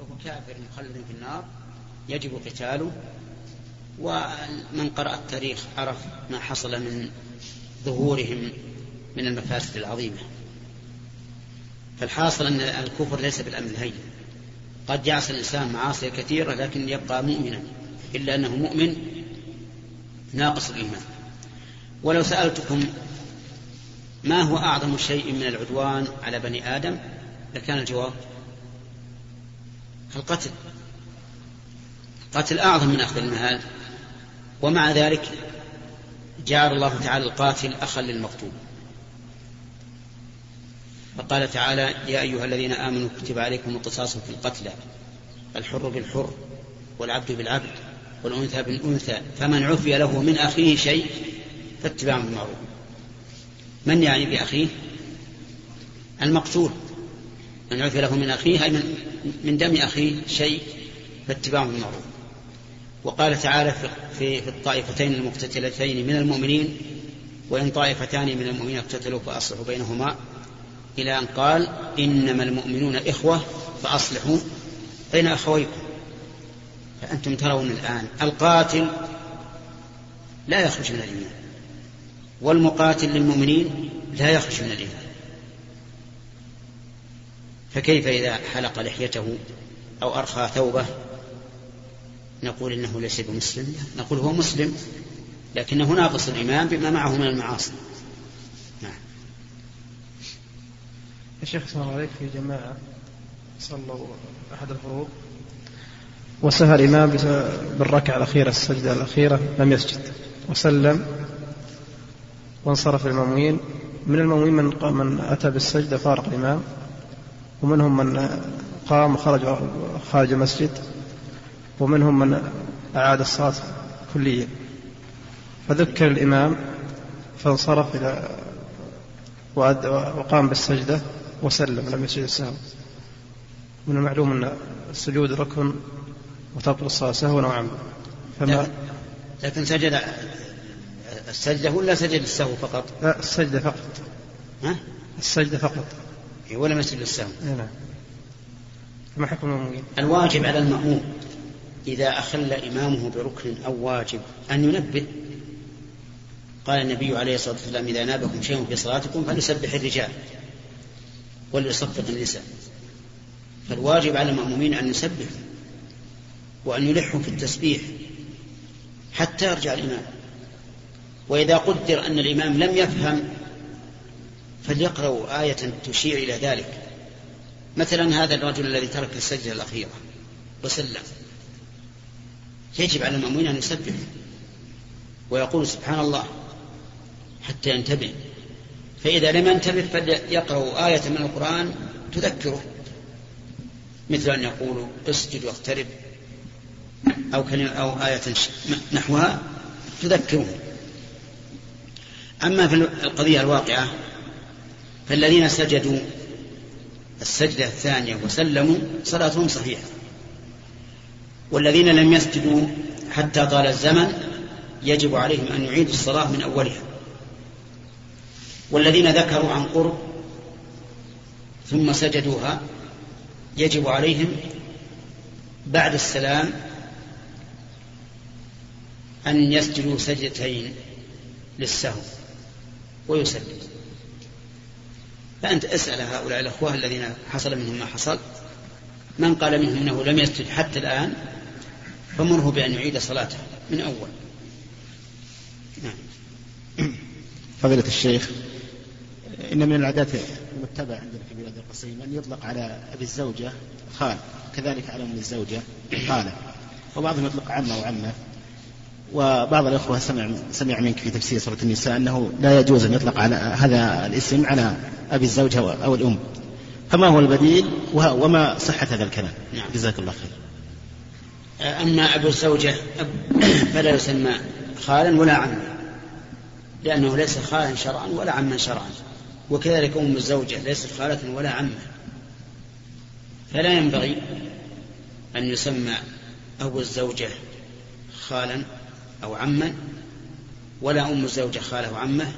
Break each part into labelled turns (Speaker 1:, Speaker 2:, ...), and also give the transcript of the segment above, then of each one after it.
Speaker 1: فهو كافر مخلد في النار يجب قتاله. ومن قرأ التاريخ عرف ما حصل من ظهورهم من المفاسد العظيمة. فالحاصل أن الكفر ليس بالأمن الهين. قد يعصي الإنسان معاصي كثيرة لكن يبقى مؤمنا إلا أنه مؤمن ناقص الإيمان. ولو سألتكم ما هو أعظم شيء من العدوان على بني آدم؟ لكان الجواب القتل. قتل أعظم من أخذ المال ومع ذلك جعل الله تعالى القاتل أخا للمقتول. فقال تعالى يا أيها الذين آمنوا كتب عليكم القصاص في القتلى. الحر بالحر والعبد بالعبد والأنثى بالأنثى. فمن عفي له من أخيه شيء فاتباع بالمعروف من يعني بأخيه؟ المقتول. من عفي له من أخيه أي من, من دم أخيه شيء فاتباع بالمعروف وقال تعالى في, في الطائفتين المقتتلتين من المؤمنين وإن طائفتان من المؤمنين اقتتلوا فأصلحوا بينهما إلى أن قال إنما المؤمنون إخوة فأصلحوا بين أخويكم. فأنتم ترون الآن القاتل لا يخرج من الإيمان والمقاتل للمؤمنين لا يخرج من الإيمان. فكيف إذا حلق لحيته أو أرخى ثوبه؟ نقول إنه ليس بمسلم نقول هو مسلم لكنه ناقص الإيمان بما معه من المعاصي. نعم.
Speaker 2: يا شيخ صلى الله عليك في جماعة. صلوا أحد الفروض وسهى الإمام بالركعة الأخيرة السجدة الأخيرة لم يسجد. وسلم وانصرف المأمومين من المأمومين من, من أتى بالسجدة فارق الإمام. ومنهم من قام وخرج خارج المسجد ومنهم من أعاد الصلاة كليا. فذكر الإمام فانصرف إلى وقام بالسجدة وسلم لم يسجد السهو. من المعلوم أن السجود ركن وتبطل الصلاة سهوا أو عمدا
Speaker 1: فما لكن سجد السجدة ولا سجد السهو فقط؟
Speaker 2: لا السجدة فقط.
Speaker 1: ها؟
Speaker 2: السجدة فقط.
Speaker 1: ولا مسجد السهو؟
Speaker 2: نعم ما حكم المأمومين؟
Speaker 1: الواجب على المأموم إذا أخل إمامه بركن أو واجب أن ينبه قال النبي عليه الصلاة والسلام إذا نابكم شيء في صلاتكم فليسبح الرجال وليصفق النساء فالواجب على المأمومين أن يسبحوا وأن يلحوا في التسبيح حتى يرجع الإمام وإذا قدر أن الإمام لم يفهم فليقرأوا آية تشير إلى ذلك. مثلا هذا الرجل الذي ترك السجدة الأخيرة وسلم. يجب على المأمومين أن يسبح ويقول سبحان الله حتى ينتبه. فإذا لم ينتبه فليقرأ آية من القرآن تذكره. مثل أن يقولوا اسجد واقترب أو أو آية نحوها تذكره. أما في القضية الواقعة فالذين سجدوا السجدة الثانية وسلموا صلاتهم صحيحة. والذين لم يسجدوا حتى طال الزمن يجب عليهم أن يعيدوا الصلاة من أولها. والذين ذكروا عن قرب ثم سجدوها يجب عليهم بعد السلام أن يسجدوا سجدتين للسهو ويسلم. فأنت اسأل هؤلاء الأخوة الذين حصل منهم ما حصل. من قال منهم أنه لم يسجد حتى الآن فمره بأن يعيد صلاته من أول.
Speaker 3: نعم. فضيلة الشيخ إن من العادات المتبعة عندنا في بلاد القصيم أن يطلق على أبي الزوجة خال كذلك على أم الزوجة خالة. وبعضهم يطلق عمه وعمه. وبعض الأخوة سمع, سمع منك في تفسير سورة النساء أنه لا يجوز أن يطلق على هذا الاسم على أبي الزوجة أو الأم. فما هو البديل؟ وما صحة هذا الكلام؟ نعم. جزاك الله خير.
Speaker 1: أما أبو الزوجة فلا يسمى خالا ولا عما لأنه ليس خالا شرعا ولا عما شرعا وكذلك أم الزوجة ليست خالة ولا عمة فلا ينبغي أن يسمى أبو الزوجة خالا أو عما ولا أم الزوجة خالة وعمة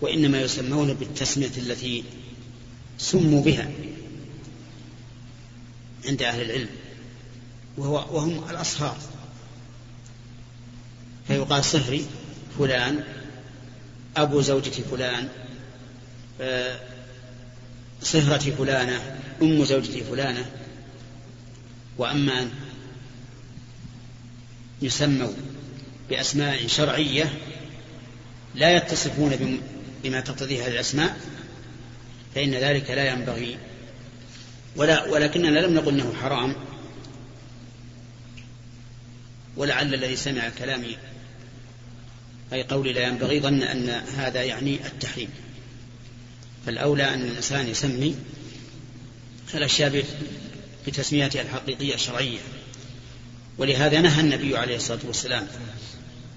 Speaker 1: وإنما يسمون بالتسمية التي سموا بها عند أهل العلم وهو وهم الأصهار. فيقال صهري فلان أبو زوجة فلان آه، صهرة فلانة أم زوجة فلانة. وأما أن يسموا بأسماء شرعية لا يتصفون بما تقتضيه هذه الأسماء فإن ذلك لا ينبغي. ولا ولكننا لم نقل أنه حرام. ولعل الذي سمع كلامي أي قولي لا ينبغي ظن أن هذا يعني التحريم. فالأولى أن الإنسان يسمي الأشياء بتسميتها الحقيقية الشرعية. ولهذا نهى النبي عليه الصلاة والسلام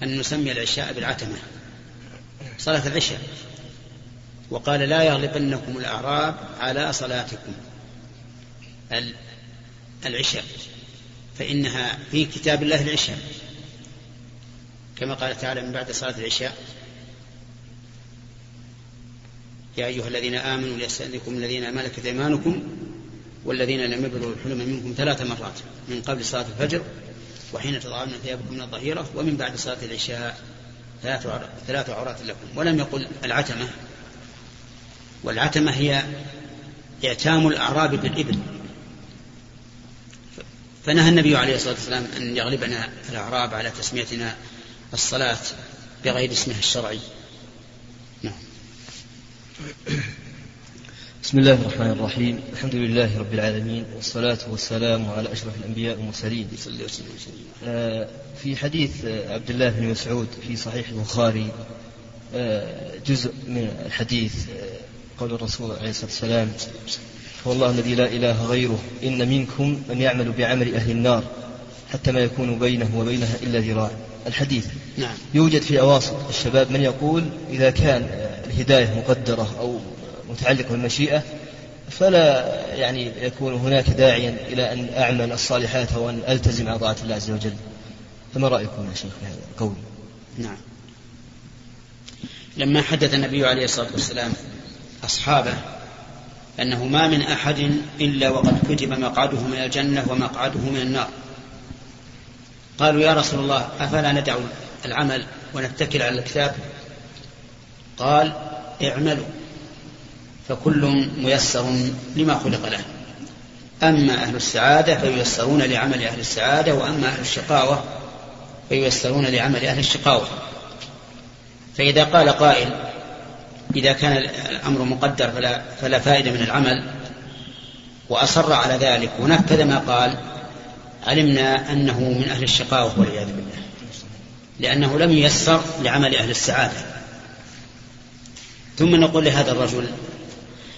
Speaker 1: أن نسمي العشاء بالعتمة صلاة العشاء. وقال لا يغلبنكم الأعراب على صلاتكم العشاء فإنها في كتاب الله العشاء. كما قال تعالى من بعد صلاة العشاء يا أيها الذين آمنوا ليستأذنكم الذين ملكت أيمانكم والذين لم يبلغوا الحلم منكم ثلاث مرات من قبل صلاة الفجر وحين تضعون ثيابكم من الظهيرة ومن بعد صلاة العشاء ثلاث عورات لكم. ولم يقل العتمة. والعتمة هي إعتام الأعراب بالإبل. فنهى النبي عليه الصلاة والسلام أن يغلبنا الأعراب على تسميتنا الصلاة بغير اسمها الشرعي. نعم.
Speaker 4: بسم الله الرحمن الرحيم. الحمد لله رب العالمين والصلاة والسلام على أشرف الأنبياء والمرسلين. آه، في حديث عبد الله بن مسعود في صحيح البخاري آه، جزء من الحديث آه، قول الرسول عليه الصلاة والسلام والله الذي لا إله غيره إن منكم من يعمل بعمل أهل النار حتى ما يكون بينه وبينها إلا ذراع. الحديث
Speaker 1: نعم.
Speaker 4: يوجد في أواسط الشباب من يقول إذا كان الهداية مقدرة أو متعلقة بالمشيئة فلا يعني يكون هناك داعيا إلى أن أعمل الصالحات أو أن ألتزم على طاعة الله عز وجل. فما رأيكم يا شيخ في هذا القول؟
Speaker 1: نعم. لما حدث النبي عليه الصلاة والسلام أصحابه أنه ما من أحد إلا وقد كتب مقعده من الجنة ومقعده من النار. قالوا يا رسول الله أفلا ندع العمل ونتكل على الكتاب؟ قال اعملوا. فكل ميسر لما خلق له. أما أهل السعادة فييسرون لعمل أهل السعادة وأما أهل الشقاوة فييسرون لعمل أهل الشقاوة. فإذا قال قائل إذا كان الأمر مقدر فلا, فلا فائدة من العمل وأصر على ذلك ونفذ ما قال علمنا أنه من أهل الشقاوة والعياذ بالله. لأنه لم ييسر لعمل أهل السعادة. ثم نقول لهذا الرجل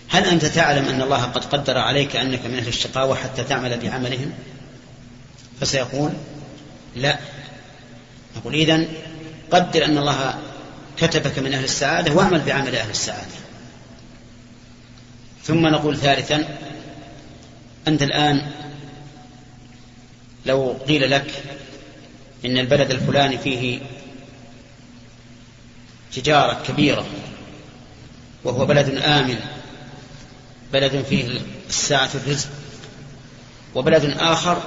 Speaker 1: هل أنت تعلم أن الله قد قدر عليك أنك من أهل الشقاوة حتى تعمل بعملهم؟ فسيقول لا. نقول إذن قدر أن الله كتبك من أهل السعادة واعمل بعمل أهل السعادة. ثم نقول ثالثا أنت الآن لو قيل لك إن البلد الفلاني فيه تجارة كبيرة وهو بلد آمن بلد فيه الساعة الرزق وبلد آخر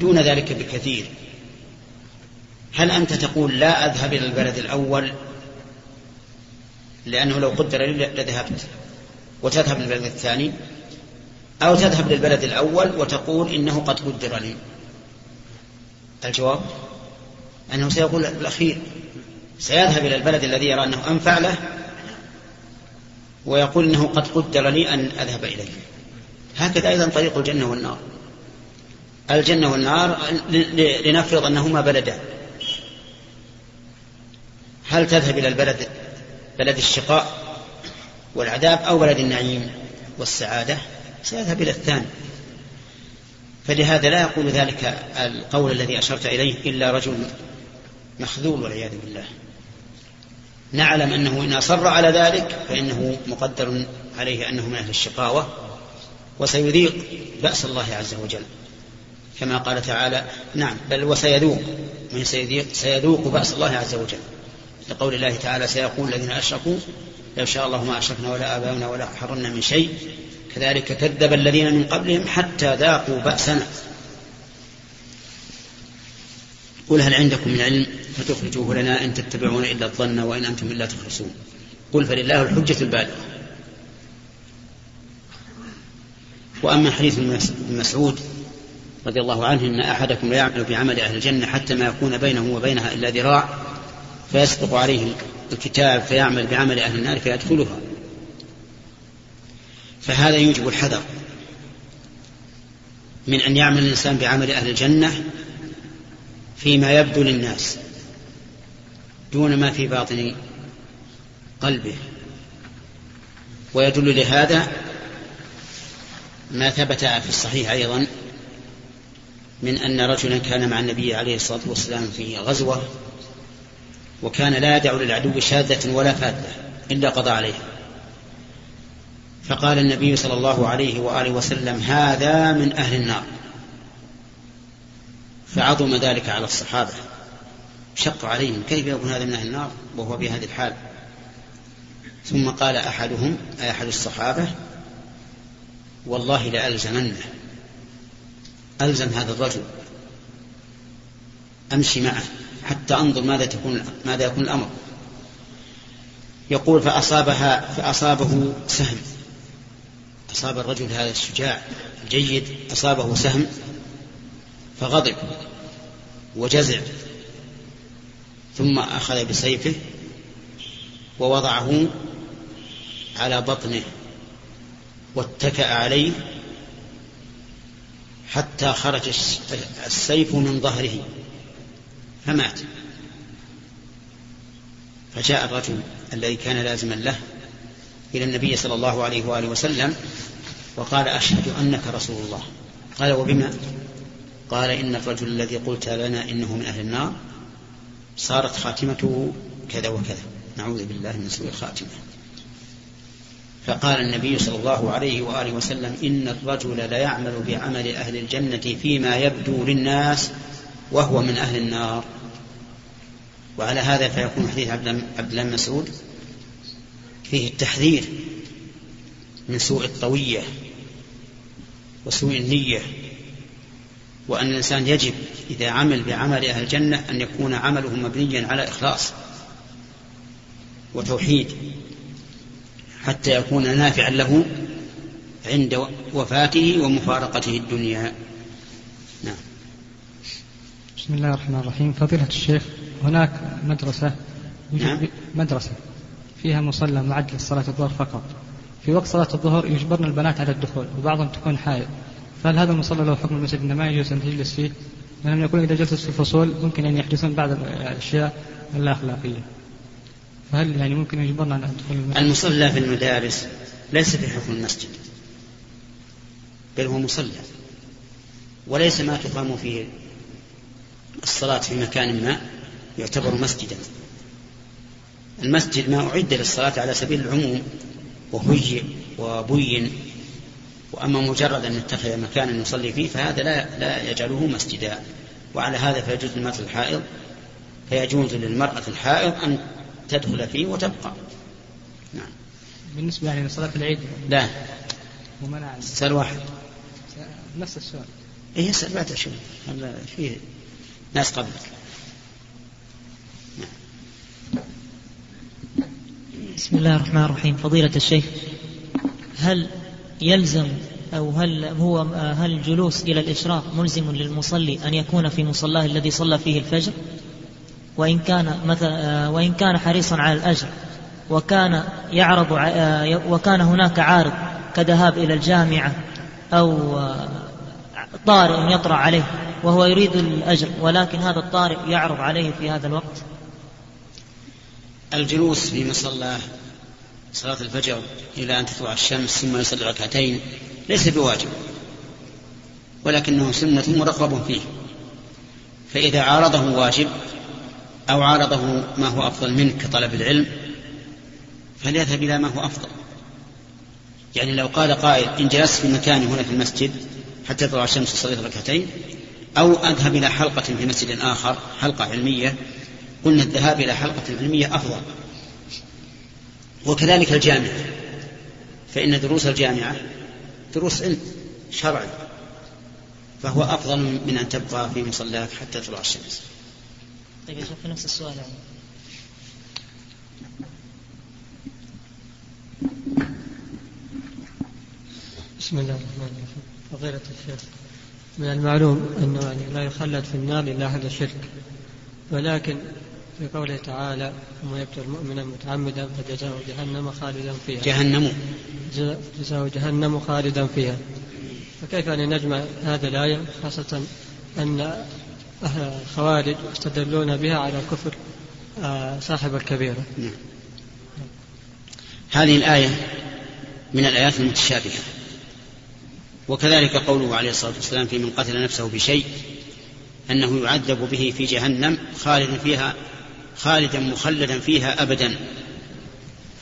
Speaker 1: دون ذلك بكثير. هل أنت تقول لا أذهب إلى البلد الأول؟ لأنه لو قدر لي لذهبت. وتذهب للبلد الثاني أو تذهب للبلد الأول وتقول إنه قد قدر لي. الجواب؟ أنه سيقول الأخير سيذهب إلى البلد الذي يرى أنه أنفع له ويقول إنه قد قدر لي أن أذهب اليه هكذا أيضا طريق الجنة والنار. الجنة والنار لنفرض أنهما بلدان هل تذهب إلى البلد بلد الشقاء والعذاب أو بلد النعيم والسعادة؟ سيذهب إلى الثاني. فلهذا لا يقول ذلك القول الذي أشرت إليه إلا رجل مخذول والعياذ بالله. نعلم أنه إن أصر على ذلك فإنه مقدر عليه أنه من أهل الشقاوة وسيذيق بأس الله عز وجل. كما قال تعالى نعم بل وسيذوق من سيذيق سيذوق بأس الله عز وجل. لقول الله تعالى سيقول الذين أشركوا لو شاء الله ما أشركنا ولا آباؤنا ولا حرمنا من شيء. كذلك كذب الذين من قبلهم حتى ذاقوا بأسنا. قل هل عندكم من علم فتخرجوه لنا إن تتبعون إلا الظن وإن أنتم إلا تخرصون. قل فلله الحجة البالغة. وأما حديث ابن مسعود رضي الله عنه إن أحدكم لا يعمل بعمل أهل الجنة حتى ما يكون بينه وبينها إلا ذراع فيسبق عليه الكتاب فيعمل بعمل أهل النار فيدخلها. فهذا يوجب الحذر من أن يعمل الإنسان بعمل أهل الجنة فيما يبدو للناس دون ما في باطن قلبه. ويدل لهذا ما ثبت في الصحيح أيضا من أن رجلا كان مع النبي عليه الصلاة والسلام في غزوة وكان لا يدع للعدو شاذة ولا فاذة إلا قضى عليها فقال النبي صلى الله عليه وآله وسلم هذا من أهل النار. فعظم ذلك على الصحابة. شق عليهم كيف يكون هذا من أهل النار؟ وهو بهذه الحال. ثم قال أحدهم أي أحد الصحابة والله لألزمنه. ألزم هذا الرجل. أمشي معه حتى أنظر ماذا تكون ماذا يكون الأمر. يقول فأصابها فأصابه سهم. أصاب الرجل هذا الشجاع الجيد أصابه سهم. فغضب وجزع ثم أخذ بسيفه ووضعه على بطنه واتكأ عليه حتى خرج السيف من ظهره فمات. فجاء الرجل الذي كان لازما له إلى النبي صلى الله عليه وآله وسلم وقال أشهد أنك رسول الله. قال وبما؟ قال إن الرجل الذي قلت لنا إنه من أهل النار صارت خاتمته كذا وكذا. نعوذ بالله من سوء الخاتمة. فقال النبي صلى الله عليه وآله وسلم إن الرجل ليعمل بعمل أهل الجنة فيما يبدو للناس وهو من أهل النار. وعلى هذا فيكون حديث عبد الله مسعود فيه التحذير من سوء الطوية وسوء النية. وأن الإنسان يجب إذا عمل بعمل أهل الجنة أن يكون عمله مبنيا على إخلاص وتوحيد حتى يكون نافعا له عند وفاته ومفارقته الدنيا. نعم.
Speaker 5: بسم الله الرحمن الرحيم. فضيلة الشيخ هناك مدرسة
Speaker 1: نعم.
Speaker 5: مدرسة فيها مصلى معد لصلاة الظهر فقط. في وقت صلاة الظهر يجبرن البنات على الدخول وبعضهم تكون حائض. فهل هذا المصلى له حكم المسجد؟ أنه ما يجوز أن تجلس فيه. لأنهم يقولون إذا جلست في الفصول ممكن أن يحدثون بعض الأشياء اللا أخلاقية فهل يعني ممكن يجبرنا على دخول المسجد؟
Speaker 1: المصلى في المدارس ليس في حكم المسجد بل هو مصلى وليس ما تقام فيه الصلاة في مكان ما يعتبر مسجدا. المسجد ما أعد للصلاة على سبيل العموم وهيئ وبين وأما مجرد أن يتخذ مكانا يصلي فيه فهذا لا, لا يجعله مسجدا. وعلى هذا فيجوز للمرأة الحائض فيجوز للمرأة الحائض أن تدخل فيه وتبقى. نعم.
Speaker 5: بالنسبة يعني لصلاة العيد.
Speaker 1: لا.
Speaker 5: ومنع
Speaker 1: سؤال واحد.
Speaker 5: نفس السؤال.
Speaker 1: إيه يسأل بعد شوي. هذا فيه ناس قبلك
Speaker 6: بسم الله الرحمن الرحيم. فضيلة الشيخ هل يلزم أو هل هو هل الجلوس إلى الإشراق ملزم للمصلي أن يكون في مصلاه الذي صلى فيه الفجر؟ وإن كان مثلا وإن كان حريصا على الأجر وكان يعرض وكان هناك عارض كذهاب إلى الجامعة أو طارئ يطرأ عليه وهو يريد الأجر ولكن هذا الطارئ يعرض عليه في هذا الوقت؟
Speaker 1: الجلوس في مصلى صلاة الفجر إلى أن تطلع الشمس ثم يصلي ركعتين ليس بواجب ولكنه سنة مرغب فيه. فإذا عارضه واجب أو عارضه ما هو أفضل منه كطلب العلم فليذهب إلى ما هو أفضل. يعني لو قال قائل إن جلست في مكاني هنا في المسجد حتى تطلع الشمس وصليت ركعتين أو أذهب إلى حلقة في مسجد آخر حلقة علمية قلنا الذهاب إلى حلقة علمية أفضل. وكذلك الجامعة. فإن دروس الجامعة دروس علم شرعي فهو أفضل من أن تبقى في مصلاك حتى تطلع الشمس.
Speaker 6: طيب يا شيخ في نفس السؤال يعني.
Speaker 7: بسم الله الرحمن الرحيم. فضيلة الشيخ من المعلوم أنه يعني لا يخلد في النار إلا أهل الشرك ولكن في قوله تعالى ثم يقتل مؤمنا متعمدا فجزاؤه جهنم خالدا فيها.
Speaker 1: جهنم.
Speaker 7: جزاؤه جهنم خالدا فيها. فكيف أن نجمع هذه الآية خاصة أن الخوارج يستدلون بها على كفر آه، صاحب الكبيرة؟
Speaker 1: نعم. هذه الآية من الآيات المتشابهة. وكذلك قوله عليه الصلاة والسلام في من قتل نفسه بشيء أنه يعذب به في جهنم خالدا فيها خالدا مخلدا فيها أبدا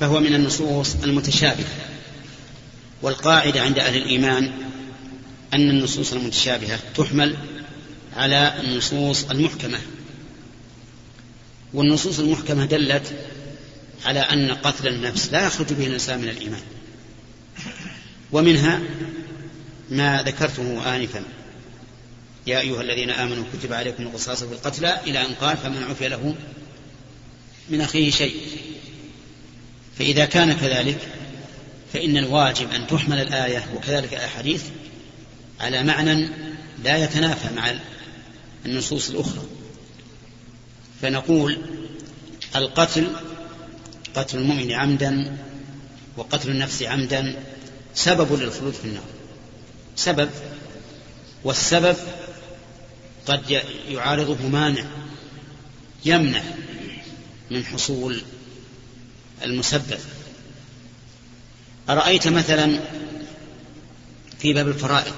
Speaker 1: فهو من النصوص المتشابهة. والقاعدة عند أهل الإيمان أن النصوص المتشابهة تحمل على النصوص المحكمة. والنصوص المحكمة دلت على أن قتل النفس لا يخرج به الإنسان من الإيمان. ومنها ما ذكرته آنفا. يا أيها الذين آمنوا كتب عليكم القصاص في القتلى إلى أن قال فمن عفي له من أخيه شيء. فإذا كان كذلك فإن الواجب أن تحمل الآية وكذلك الأحاديث على معنى لا يتنافى مع النصوص الأخرى. فنقول القتل قتل المؤمن عمدا وقتل النفس عمدا سبب للخلود في النار. سبب والسبب قد يعارضه مانع يمنع من حصول المسبب. أرأيت مثلا في باب الفرائض؟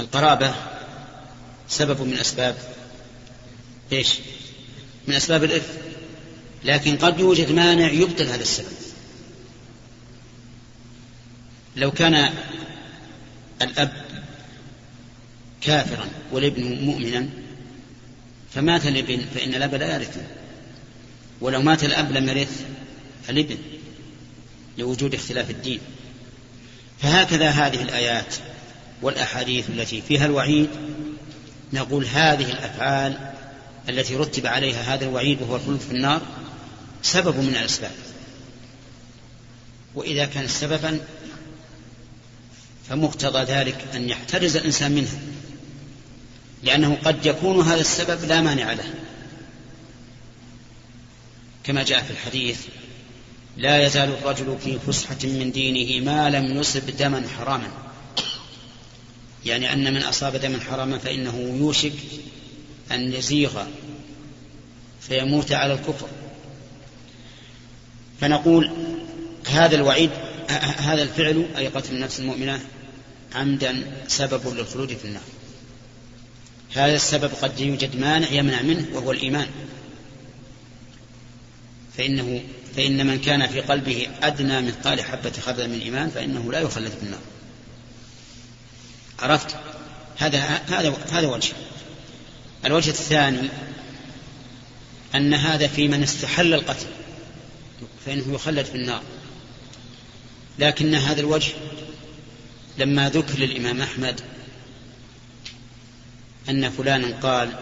Speaker 1: القرابة سبب من أسباب إيش؟ من أسباب الإرث. لكن قد يوجد مانع يبطل هذا السبب. لو كان الأب كافرا والابن مؤمنا فمات الابن فإن الأب لا يرثه. ولو مات الأب لم يرث الابن لوجود اختلاف الدين. فهكذا هذه الآيات والأحاديث التي فيها الوعيد نقول هذه الأفعال التي رتب عليها هذا الوعيد وهو الخلود في النار سبب من الأسباب. وإذا كان سببا فمقتضى ذلك أن يحترز الإنسان منها لأنه قد يكون هذا السبب لا مانع له. كما جاء في الحديث لا يزال الرجل في فسحة من دينه ما لم يصب دما حراما. يعني أن من أصاب دما حراما فإنه يوشك أن يزيغ فيموت على الكفر. فنقول هذا الوعيد هذا الفعل أي قتل النفس المؤمنة عمدا سبب للخلود في النار. هذا السبب قد يوجد مانع يمنع منه وهو الإيمان. فإنه فإن من كان في قلبه أدنى مثقال حبة خردل من إيمان فإنه لا يخلد في النار. عرفت؟ هذا هذا هذا وجه الوجه. الثاني أن هذا في من استحل القتل فإنه يخلد في النار. لكن هذا الوجه لما ذكر للإمام أحمد أن فلانا قال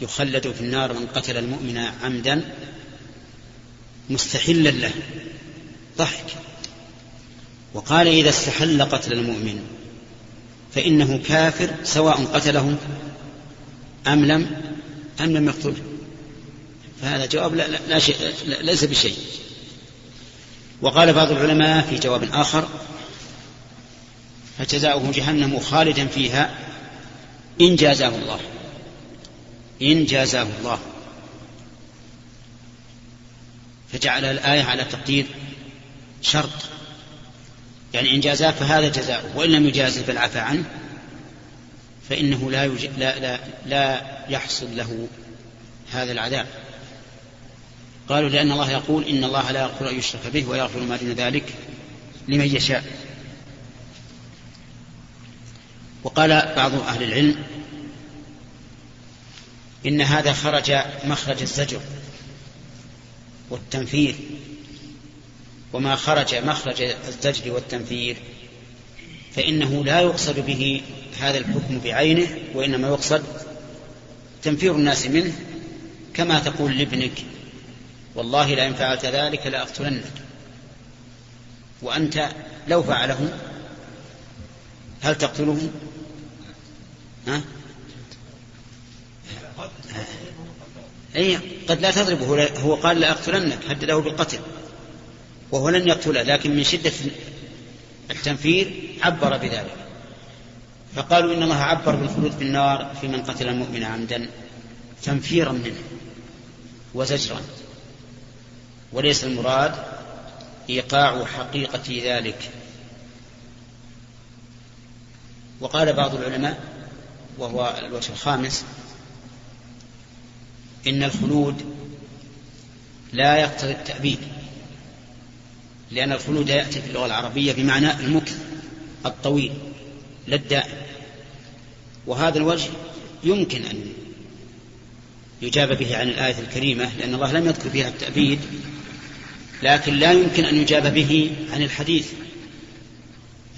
Speaker 1: يخلد في النار من قتل المؤمن عمدا مستحلا له. ضحك. وقال إذا استحل قتل المؤمن فإنه كافر سواء قتله أم لم أم لم يقتله فهذا جواب لا, لا, شيء لا ليس بشيء. وقال بعض العلماء في جواب آخر فجزاؤه جهنم خالدا فيها إن جازاه الله. إن جازاه الله. فجعل الآية على تقدير شرط. يعني إن جازاه فهذا جزاؤه وإن لم يجازه بل عفى عنه فإنه لا, يج... لا, لا, لا يحصل له هذا العذاب. قالوا لأن الله يقول إن الله لا يغفر أن يشرك به ويغفر ما دون ذلك لمن يشاء. وقال بعض أهل العلم إن هذا خرج مخرج الزجر. والتنفير وما خرج مخرج الزجر والتنفير فإنه لا يقصد به هذا الحكم بعينه وإنما يقصد تنفير الناس منه كما تقول لابنك. والله لئن فعلت ذلك لأقتلنك. وأنت لو فعله هل تقتله؟ ها؟ أي قد لا تضربه هو قال لأقتلنك هدده بالقتل. وهو لن يقتله لكن من شدة التنفير عبر بذلك. فقالوا إن الله عبر بالخلود في النار في من قتل المؤمن عمدا تنفيرا منه وزجرا. وليس المراد إيقاع حقيقة ذلك. وقال بعض العلماء وهو الوجه الخامس إن الخلود لا يقتضي التأبيد لأن الخلود يأتي في اللغة العربية بمعنى المكث الطويل لا الدائم. وهذا الوجه يمكن أن يجاب به عن الآية الكريمة لأن الله لم يذكر فيها التأبيد لكن لا يمكن أن يجاب به عن الحديث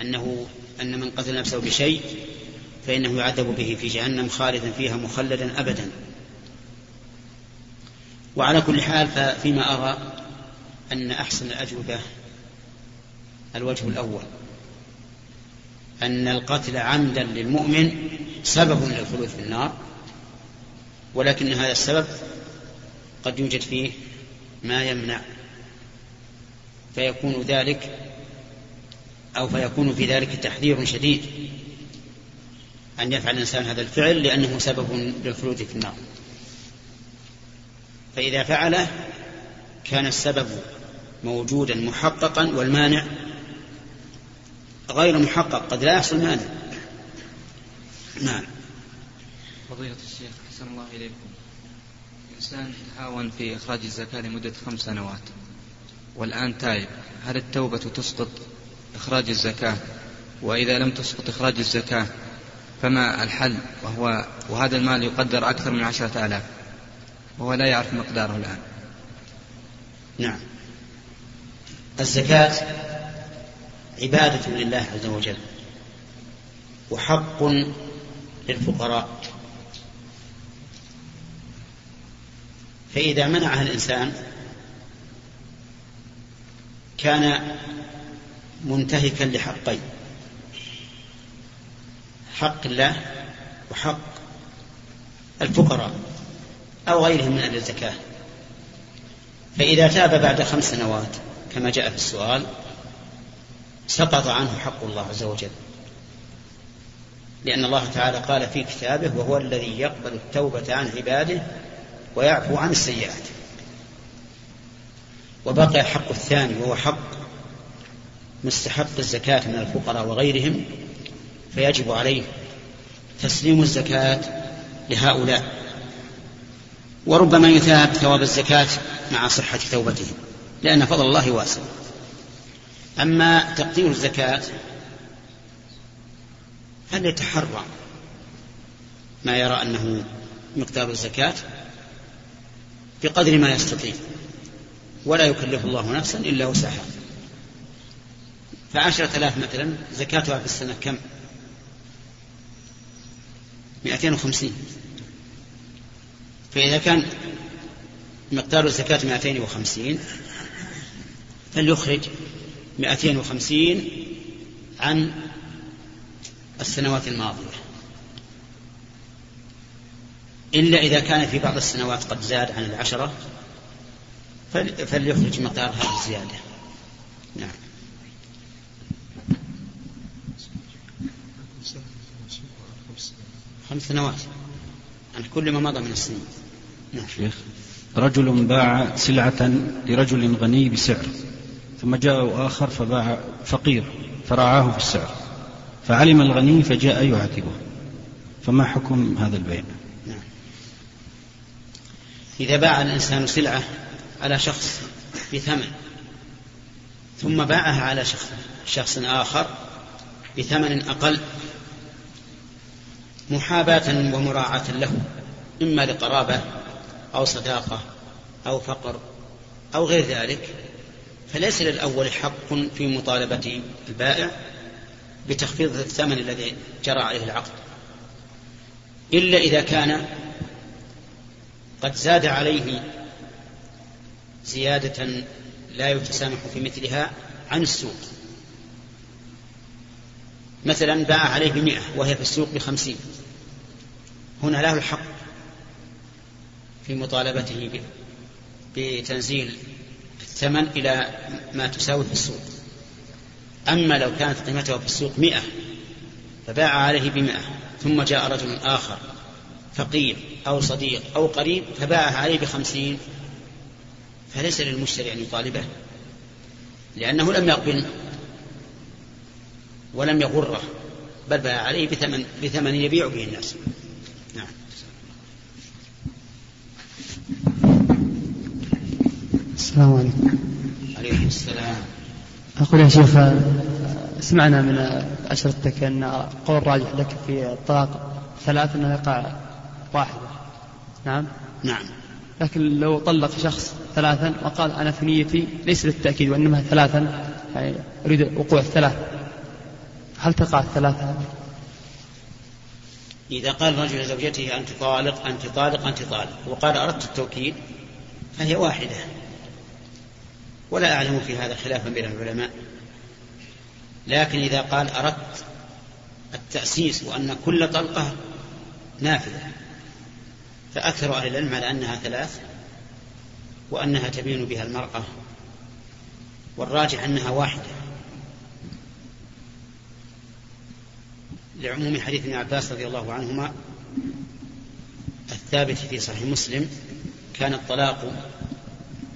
Speaker 1: أنه أن من قتل نفسه بشيء فإنه يعذب به في جهنم خالدا فيها مخلدا أبدا. وعلى كل حال فيما أرى أن أحسن الأجوبة الوجه الأول أن القتل عمدا للمؤمن سبب للخلود في النار ولكن هذا السبب قد يوجد فيه ما يمنع فيكون ذلك أو فيكون في ذلك تحذير شديد أن يفعل الإنسان هذا الفعل لأنه سبب للخلود في النار. فإذا فعله كان السبب موجودا محققا والمانع غير محقق قد لا يحصل مانع. نعم.
Speaker 8: فضيلة الشيخ أحسن الله إليكم. إنسان تهاون في إخراج الزكاة لمدة خمس سنوات. والآن تائب هل التوبة تسقط إخراج الزكاة؟ وإذا لم تسقط إخراج الزكاة فما الحل؟ وهو وهذا المال يقدر أكثر من عشرة آلاف. وهو لا يعرف مقداره الآن.
Speaker 1: نعم. الزكاة عبادة لله عز وجل وحق للفقراء. فإذا منعها الإنسان كان منتهكا لحقين حق الله وحق الفقراء. أو غيرهم من أهل الزكاة. فإذا تاب بعد خمس سنوات كما جاء في السؤال سقط عنه حق الله عز وجل. لأن الله تعالى قال في كتابه وهو الذي يقبل التوبة عن عباده ويعفو عن السيئات. وبقي الحق الثاني وهو حق مستحق الزكاة من الفقراء وغيرهم فيجب عليه تسليم الزكاة لهؤلاء. وربما يثاب ثواب الزكاة مع صحة توبتهم لأن فضل الله واسع. أما تقدير الزكاة فليتحرى. ما يرى أنه مقدار الزكاة بقدر ما يستطيع ولا يكلف الله نفسا إلا وسعها. فعشرة آلاف مثلا زكاتها في السنة كم؟ مئتين وخمسين. فإذا كان مقدار الزكاة مئتين وخمسين فليخرج مئتين وخمسين عن السنوات الماضية. إلا إذا كان في بعض السنوات قد زاد عن العشرة فليخرج مقدار هذه الزيادة. نعم. خمس سنوات. عن كل ما مضى من السنين.
Speaker 9: نعم شيخ رجل باع سلعة لرجل غني بسعر ثم جاء آخر فباع فقير فراعاه في السعر فعلم الغني فجاء يعاتبه فما حكم هذا البيع نعم.
Speaker 1: إذا باع الإنسان سلعة على شخص بثمن ثم باعها على شخص, شخص آخر بثمن أقل محاباة ومراعاة له إما لقرابة أو صداقة أو فقر أو غير ذلك فليس للأول حق في مطالبة البائع بتخفيض الثمن الذي جرى عليه العقد. إلا إذا كان قد زاد عليه زيادة لا يتسامح في مثلها عن السوق. مثلا باع عليه بمئة وهي في السوق بخمسين. هنا له الحق في مطالبته بتنزيل الثمن إلى ما تساوي في السوق. أما لو كانت قيمته في السوق مئة فباع عليه بمئة ثم جاء رجل آخر فقير أو صديق أو قريب فباعها عليه بخمسين. فليس للمشتري أن يطالبه لأنه لم يقبل ولم يغره بل باع عليه بثمن, بثمن يبيع به الناس.
Speaker 10: السلام عليكم.
Speaker 1: عليكم السلام.
Speaker 10: أقول يا شيخ سمعنا من أشرتك أن قول راجح لك في الطلاق ثلاث أنه يقع واحدة نعم؟
Speaker 1: نعم.
Speaker 10: لكن لو طلق شخص ثلاثا وقال أنا في نيتي ليس للتأكيد وإنما ثلاثا يعني أريد وقوع الثلاث هل تقع الثلاثة؟
Speaker 1: إذا قال الرجل لزوجته أنت طالق أنت طالق أنت طالق وقال أردت التوكيد فهي واحدة. ولا أعلم في هذا خلافا بين العلماء. لكن إذا قال أردت التأسيس وأن كل طلقة نافذة فأكثر أهل العلم على أنها ثلاث وأنها تبين بها المرأة والراجح أنها واحدة. لعموم حديث ابن عباس رضي الله عنهما الثابت في صحيح مسلم كان الطلاق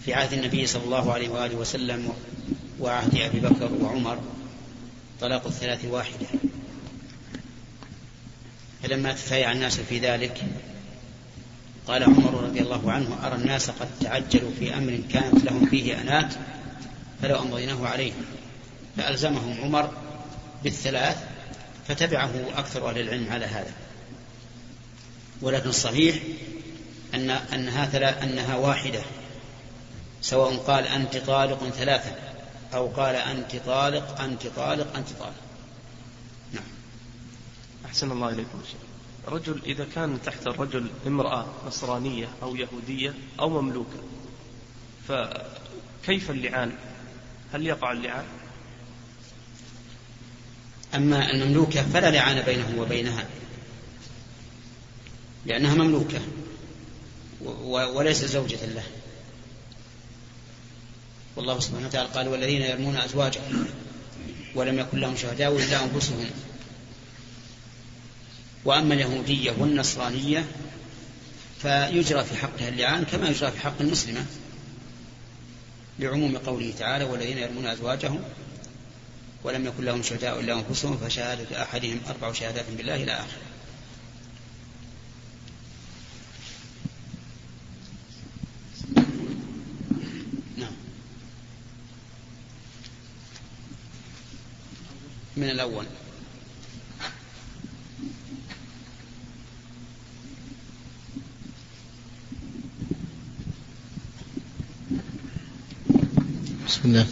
Speaker 1: في عهد النبي صلى الله عليه وآله وسلم وعهد أبي بكر وعمر طلاق الثلاث واحدة. فلما تفايع الناس في ذلك قال عمر رضي الله عنه أرى الناس قد تعجلوا في أمر كانت لهم فيه أنات فلو أمضيناه عليهم. فألزمهم عمر بالثلاث فتبعه أكثر أهل العلم على هذا. ولكن الصحيح أن أنها أنها واحدة. سواء قال أنت طالق ثلاثة أو قال أنت طالق أنت طالق أنت طالق. نعم.
Speaker 11: أحسن الله إليكم. شيخ رجل إذا كان تحت الرجل امرأة نصرانية أو يهودية أو مملوكة فكيف اللعان؟ هل يقع اللعان؟
Speaker 1: أما المملوكة فلا لعان بينه وبينها لأنها مملوكة وليس زوجة له. والله سبحانه وتعالى قال والذين يرمون أزواجهم ولم يكن لهم شهداء إلا أنفسهم. وأما اليهودية والنصرانية فيجرى في حقها اللعان كما يجرى في حق المسلمة لعموم قوله تعالى والذين يرمون أزواجهم ولم يكن لهم شهداء إلا أنفسهم فشهادة أحدهم أربع شهادات بالله إلى آخره. من الأول.
Speaker 12: بسم الله.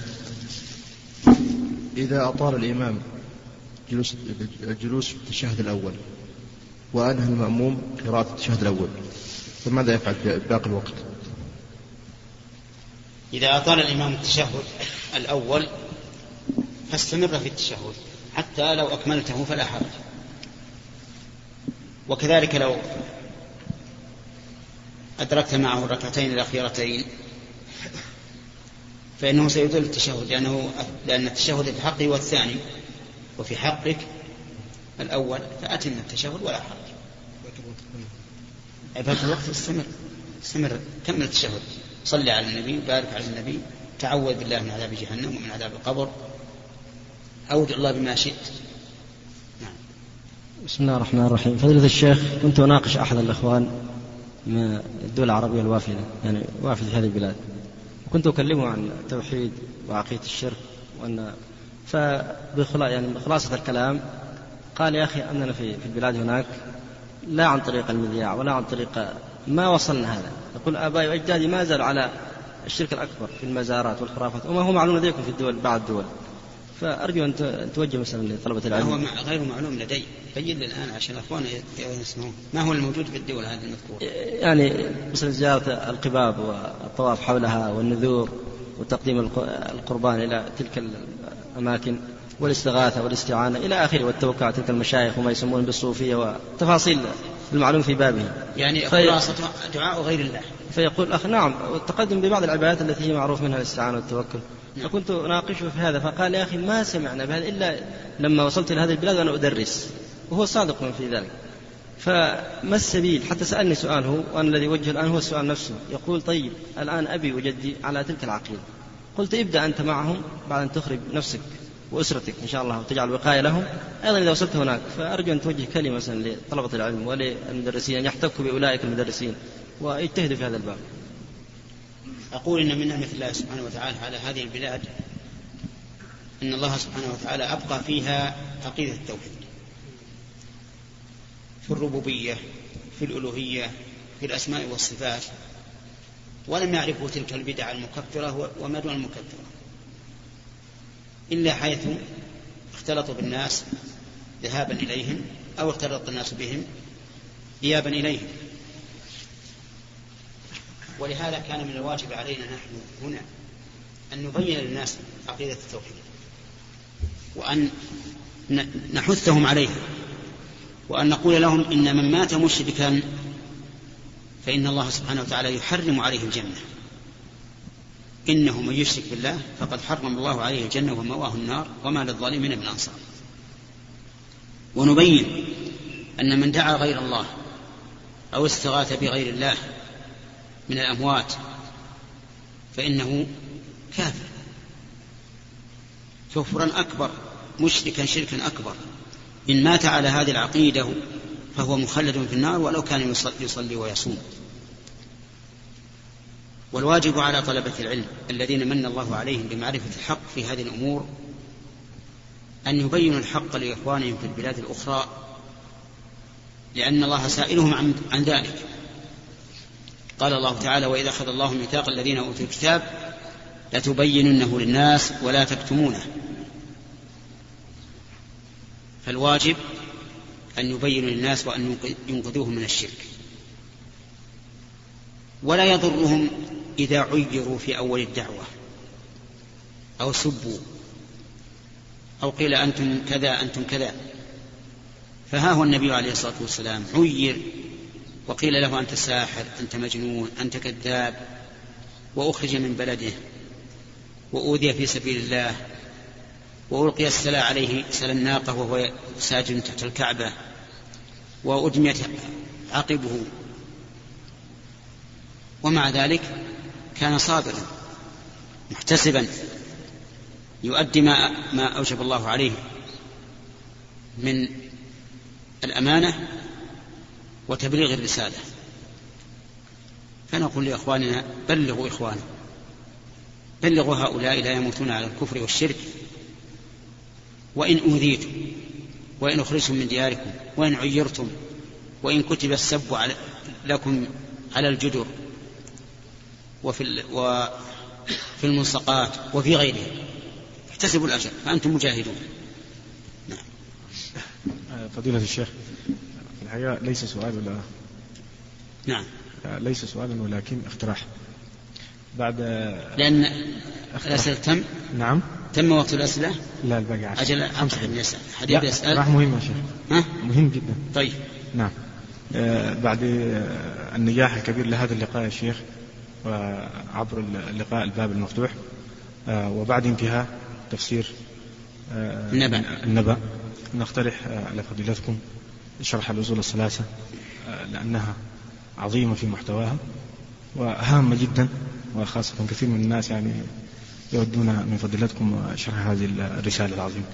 Speaker 12: إذا أطال الإمام جلوس الجلوس في التشهد الأول وأنهى المأموم قراءة التشهد الأول فماذا يفعل في باقي الوقت؟
Speaker 1: إذا أطال الإمام التشهد الأول فاستمر في التشهد. حتى لو أكملته فلا حرج. وكذلك لو أدركت معه الركعتين الأخيرتين فإنه سيدل التشهد لأنه لأن التشهد في حقه هو الثاني وفي حقك الأول فأتم التشهد ولا حرج. عبادة الوقت استمر استمر كمل التشهد. صلي على النبي وبارك على النبي تعوذ بالله من عذاب جهنم ومن عذاب القبر. أود الله بما شئت.
Speaker 13: نعم. بسم الله الرحمن الرحيم. فضيلة الشيخ كنت أناقش أحد الإخوان من الدول العربية الوافدة يعني وافد هذه البلاد كنت أكلمه عن التوحيد وعقيدة الشرك وأن فبخلا يعني بخلاصة الكلام قال يا أخي أننا في في البلاد هناك لا عن طريق المذياع ولا عن طريق ما وصلنا هذا. يقول آبائي وأجدادي ما زالوا على الشرك الأكبر في المزارات والخرافات وما هو معلوم لديكم في الدول بعض الدول. فأرجو أن توجه مثلا لطلبة العلم.
Speaker 1: هو غير معلوم لدي. بين لي الآن عشان الأخوان يسمعون. ما هو الموجود في الدول هذه المذكورة؟
Speaker 13: يعني مثل زيارة القباب والطواف حولها والنذور وتقديم القربان إلى تلك الأماكن والاستغاثة والاستعانة إلى آخره والتوكل على تلك المشايخ وما يسمون بالصوفية وتفاصيل المعلوم في بابه.
Speaker 1: يعني خلاصة دعاء غير الله.
Speaker 13: فيقول الأخ نعم والتقدم ببعض العبادات التي هي معروف منها الاستعانة والتوكل. فكنت أناقشه في هذا فقال يا أخي ما سمعنا بهذا إلا لما وصلت إلى هذه البلاد وأنا أدرس وهو صادق في ذلك. فما السبيل؟ حتى سألني سؤال هو وأنا الذي وجه الآن هو السؤال نفسه. يقول طيب الآن أبي وجدي على تلك العقيدة. قلت ابدأ أنت معهم بعد أن تخرج نفسك وأسرتك إن شاء الله وتجعل وقاية لهم. أيضا إذا وصلت هناك فأرجو أن توجه كلمة مثلا لطلبة العلم وللمدرسين أن يحتكوا بأولئك المدرسين ويجتهدوا في هذا الباب.
Speaker 1: أقول إن من نعمة الله سبحانه وتعالى على هذه البلاد أن الله سبحانه وتعالى أبقى فيها عقيدة التوحيد في الربوبية في الألوهية في الأسماء والصفات. ولم يعرفوا تلك البدع المكفرة وما دون المكفرة. إلا حيث اختلطوا بالناس ذهابا إليهم أو اختلط الناس بهم إيابا إليهم. ولهذا كان من الواجب علينا نحن هنا أن نبين للناس عقيدة التوحيد وأن نحثهم عليها وأن نقول لهم إن من مات مشركا فإن الله سبحانه وتعالى يحرم عليه الجنة. إنه من يشرك بالله فقد حرم الله عليه الجنة ومواه النار وما للظالمين من أنصار. ونبين أن من دعا غير الله أو استغاث بغير الله من الأموات فإنه كافر. كفرا أكبر مشركا شركا أكبر. إن مات على هذه العقيدة فهو مخلد في النار ولو كان يصلي ويصوم. والواجب على طلبة العلم الذين من الله عليهم بمعرفة الحق في هذه الأمور أن يبينوا الحق لإخوانهم في البلاد الأخرى لأن الله سائلهم عن, عن ذلك. قال الله تعالى وإذا أخذ الله ميثاق الذين أوتوا الكتاب لتبيننه للناس ولا تكتمونه. فالواجب أن يبينوا للناس وأن ينقذوهم من الشرك. ولا يضرهم إذا عيروا في أول الدعوة أو سبوا أو قيل أنتم كذا أنتم كذا. فها هو النبي عليه الصلاة والسلام عير وقيل له أنت ساحر أنت مجنون أنت كذاب وأخرج من بلده وأوذي في سبيل الله وألقي السلا عليه سلا الناقة وهو ساجد تحت الكعبة وأدميت عقبه. ومع ذلك كان صابرا محتسبا يؤدي ما ما أوجب الله عليه. من الأمانة وتبليغ الرسالة. فنقول لإخواننا بلغوا اخوانا بلغوا هؤلاء لا يموتون على الكفر والشرك. وإن أوذيتم وإن أخرجتم من دياركم وإن عيرتم وإن كتب السب على لكم على الجدر وفي وفي الملصقات وفي غيرها. احتسبوا الأجر فأنتم مجاهدون.
Speaker 14: نعم. فضيلة الشيخ الحقيقة ليس سؤال ولا
Speaker 1: نعم.
Speaker 14: ليس سؤالا ولكن اقتراح. بعد
Speaker 1: لأن الأسئلة تم؟
Speaker 14: نعم.
Speaker 1: تم وقت الأسئلة؟
Speaker 14: لا الباقي عشر.
Speaker 1: أجل خمسة. من يسأل. حديث يسأل.
Speaker 14: راح مهم يا شيخ.
Speaker 1: ها؟
Speaker 14: مهم جدا.
Speaker 1: طيب.
Speaker 14: نعم. آه بعد آه النجاح الكبير لهذا اللقاء يا شيخ وعبر اللقاء الباب المفتوح. آه، وبعد انتهاء تفسير
Speaker 1: آه، النبأ.
Speaker 14: النبأ. نقترح آه، على فضيلتكم شرح الأصول الثلاثة لأنها عظيمة في محتواها وهامة جدا وخاصة كثير من الناس يعني يودون من فضيلتكم شرح هذه الرسالة العظيمة.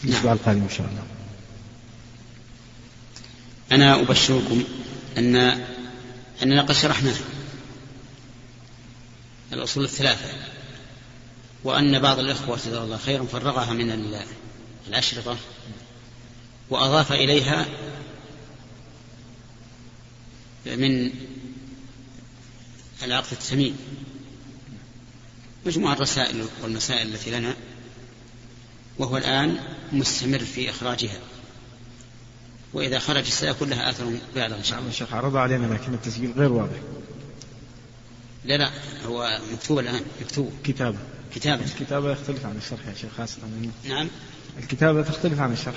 Speaker 14: في الأسبوع نعم. القادم إن شاء الله.
Speaker 1: أنا أبشركم أن أننا قد شرحناه الأصول الثلاثة وأن بعض الإخوة جزاه الله خيرا فرغها من الأشرطة. وأضاف إليها من العقد الثمين مجموعة الرسائل والمسائل التي لنا وهو الآن مستمر في إخراجها. وإذا خرج سيكون لها آثر بالغ إن شاء الله.
Speaker 14: الشيخ عرض علينا لكن التسجيل غير واضح.
Speaker 1: لا لا هو مكتوب الآن مكتوب.
Speaker 14: كتابة.
Speaker 1: كتابة.
Speaker 14: الكتابة يختلف عن الشرح يا شيخ خاصة.
Speaker 1: نعم.
Speaker 14: الكتابة تختلف عن الشرح.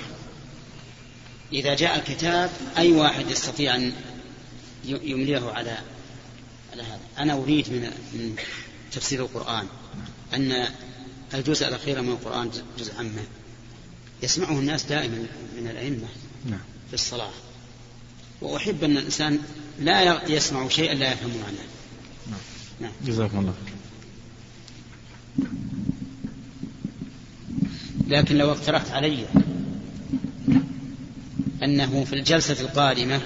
Speaker 1: إذا جاء الكتاب أي واحد يستطيع أن يمليه على على هذا أنا أريد من من تفسير القرآن أن الجزء الأخير من القرآن جزء عامة يسمعه الناس دائما من الأئمة
Speaker 14: نعم.
Speaker 1: في الصلاة وأحب أن الإنسان لا يسمع شيئا لا يفهم معناه
Speaker 14: نعم.
Speaker 1: نعم.
Speaker 14: جزاكم الله
Speaker 1: لكن لو اقترحت علي أنه في الجلسة القادمة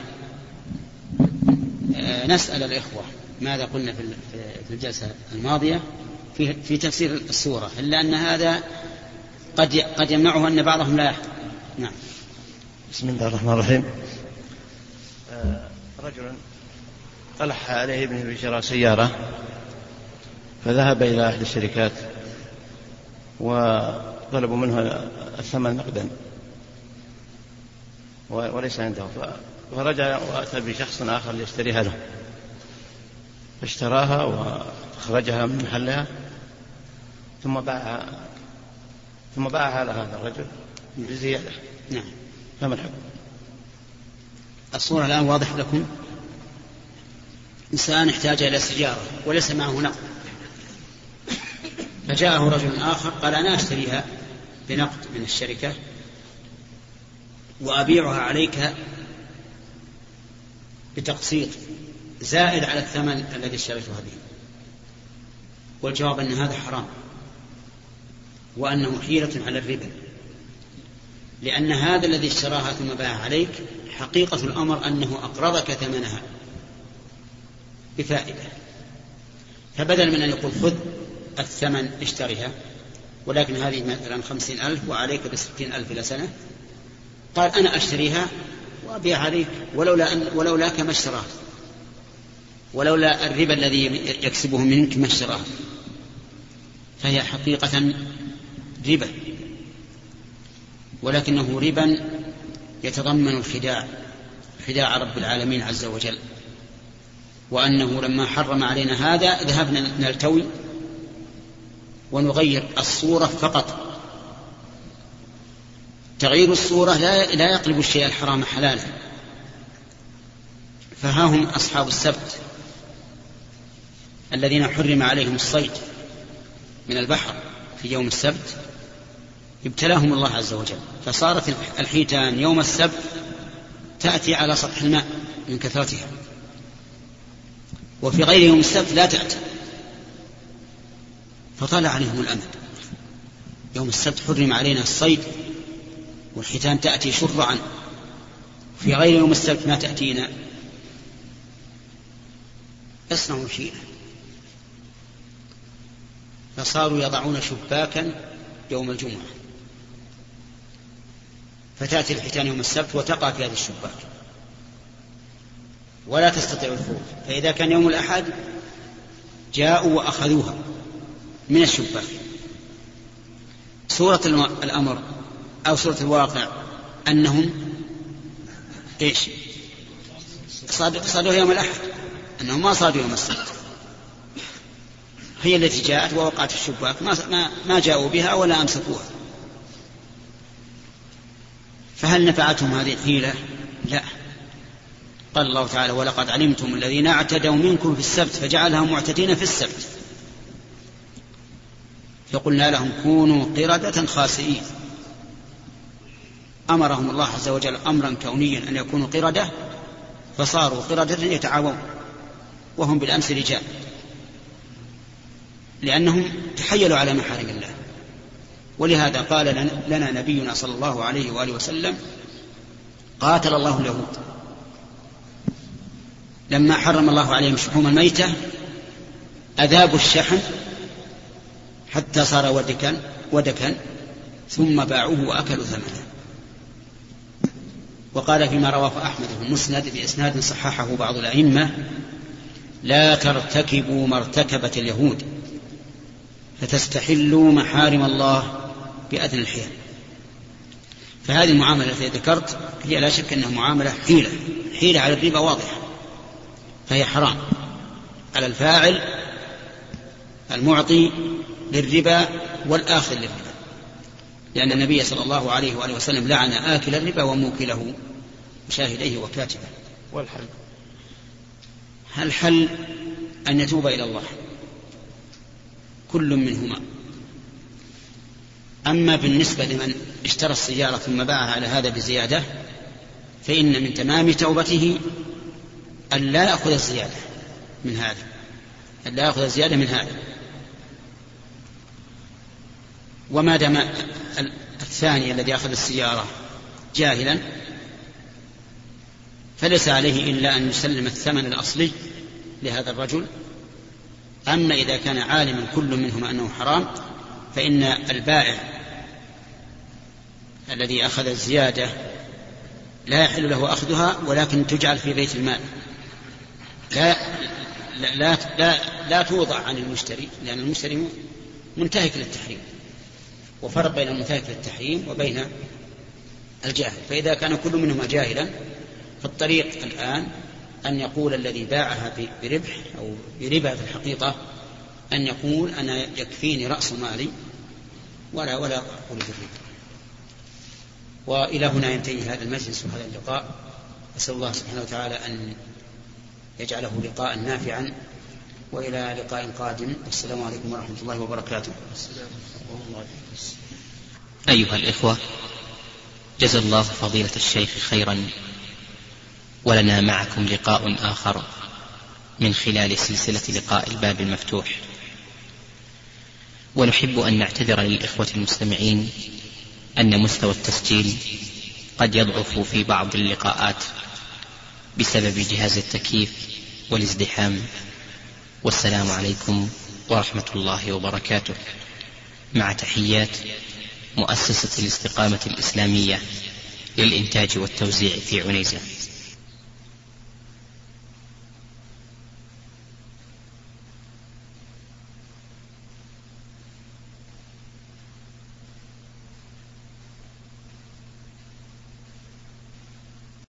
Speaker 1: آه، نسأل الإخوة ماذا قلنا في الجلسة الماضية في في تفسير السورة إلا أن هذا قد قد يمنعه أن بعضهم لا يحضر. نعم.
Speaker 15: بسم الله الرحمن الرحيم. آه، رجل ألح عليه ابنه بشراء سيارة فذهب إلى أحد الشركات وطلبوا منه الثمن نقدا وليس عنده. فرجع وأتى بشخص آخر ليشتريها له. فاشتراها وأخرجها من محلها ثم باعها ثم باعها على هذا الرجل بزيادة.
Speaker 1: نعم.
Speaker 15: فما الحكم؟
Speaker 1: الصورة الآن واضح لكم؟ إنسان احتاج إلى سيارة وليس معه نقد. فجاءه رجل آخر قال أنا أشتريها بنقد من الشركة وأبيعها عليك بتقسيط زائد على الثمن الذي اشتريتها به والجواب أن هذا حرام. وأنه حيلة على الربا. لأن هذا الذي اشتراها ثم باع عليك حقيقة الأمر أنه أقرضك ثمنها بفائدة. فبدل من أن يقول خذ الثمن اشتريها ولكن هذه مثلا خمسين ألف وعليك بستين ألف إلى سنة قال أنا أشتريها وأبيع عليك ولولا أن ولولاك ما اشتراه ولولا الربا الذي يكسبه منك ما اشتراه فهي حقيقة ربا. ولكنه ربا يتضمن الخداع خداع رب العالمين عز وجل. وأنه لما حرم علينا هذا ذهبنا نلتوي ونغير الصورة فقط. تغيير الصورة لا لا يقلب الشيء الحرام حلالا. فها هم أصحاب السبت الذين حرم عليهم الصيد من البحر في يوم السبت ابتلاهم الله عز وجل. فصارت الحيتان يوم السبت تأتي على سطح الماء من كثرتها. وفي غير يوم السبت لا تأتي. فطال عليهم الأمد. يوم السبت حرم علينا الصيد والحيتان تأتي شرعا. في غير يوم السبت ما تأتينا. اصنعوا شيئا فصاروا يضعون شباكا يوم الجمعة. فتأتي الحيتان يوم السبت وتقع في هذا الشباك. ولا تستطيع الخروج. فإذا كان يوم الأحد جاءوا وأخذوها من الشباك. سورة الأمر. أو سورة الواقع أنهم إيش؟ صادوا يوم الأحد. أنهم ما صادوا يوم السبت. هي التي جاءت ووقعت في الشباك. ما, ما, ما جاءوا بها ولا أمسكوها. فهل نفعتهم هذه الحيلة؟ لا. قال الله تعالى ولقد علمتم الذين اعتدوا منكم في السبت فجعلهم معتدين في السبت. فقلنا لهم كونوا قردة خاسئين. أمرهم الله عز وجل أمرا كونيا أن يكونوا قردة فصاروا قردة يتعاونون وهم بالأمس رجال. لأنهم تحيلوا على محارم الله. ولهذا قال لنا نبينا صلى الله عليه وآله وسلم قاتل الله اليهود. لما حرم الله عليهم شحوم الميتة أذابوا الشحم حتى صار ودكا ودكا ثم باعوه وأكلوا ثمنه. وقال فيما رواه أحمد في المسند بإسناد صححه بعض الأئمة لا ترتكبوا ما ارتكبت اليهود فتستحلوا محارم الله بأدنى الحيل. فهذه المعاملة التي ذكرت هي لا شك أنها معاملة حيلة حيلة على الربا واضحة فهي حرام. على الفاعل المعطي للربا والآخذ للربا. لأن النبي صلى الله عليه وآله وسلم لعن آكل الربا وموكله وشاهديه وكاتبه.
Speaker 11: والحل؟
Speaker 1: هل حل أن يتوب إلى الله؟ كل منهما. أما بالنسبة لمن اشترى السيارة ثم باعها على هذا بزيادة فإن من تمام توبته أن لا يأخذ الزيادة من هذا. أن لا يأخذ الزيادة من هذا. وما دام الثاني الذي أخذ السيارة جاهلا فليس عليه إلا أن يسلم الثمن الأصلي لهذا الرجل. أما إذا كان عالما كل منهما أنه حرام فإن البائع الذي أخذ الزيادة لا يحل له أخذها ولكن تجعل في بيت المال. لا لا لا, لا, توضع عن المشتري لأن المشتري منتهك للتحريم. وفرق بين المنتهك للتحريم وبين الجاهل. فإذا كان كل منهما جاهلا فالطريق الآن أن يقول الذي باعها بربح أو بربا في الحقيقة أن يقول أنا يكفيني رأس مالي ولا ولا أقول بالربا. وإلى هنا ينتهي هذا المجلس وهذا اللقاء. أسأل الله سبحانه وتعالى أن يجعله لقاء نافعا وإلى لقاء قادم. والسلام عليكم ورحمة الله وبركاته.
Speaker 16: أيها الإخوة جزا الله فضيلة الشيخ خيرا ولنا معكم لقاء آخر من خلال سلسلة لقاء الباب المفتوح. ونحب أن نعتذر للإخوة المستمعين أن مستوى التسجيل قد يضعف في بعض اللقاءات بسبب جهاز التكييف والازدحام. والسلام عليكم ورحمة الله وبركاته. مع تحيات مؤسسة الاستقامة الإسلامية للإنتاج والتوزيع في عنيزة.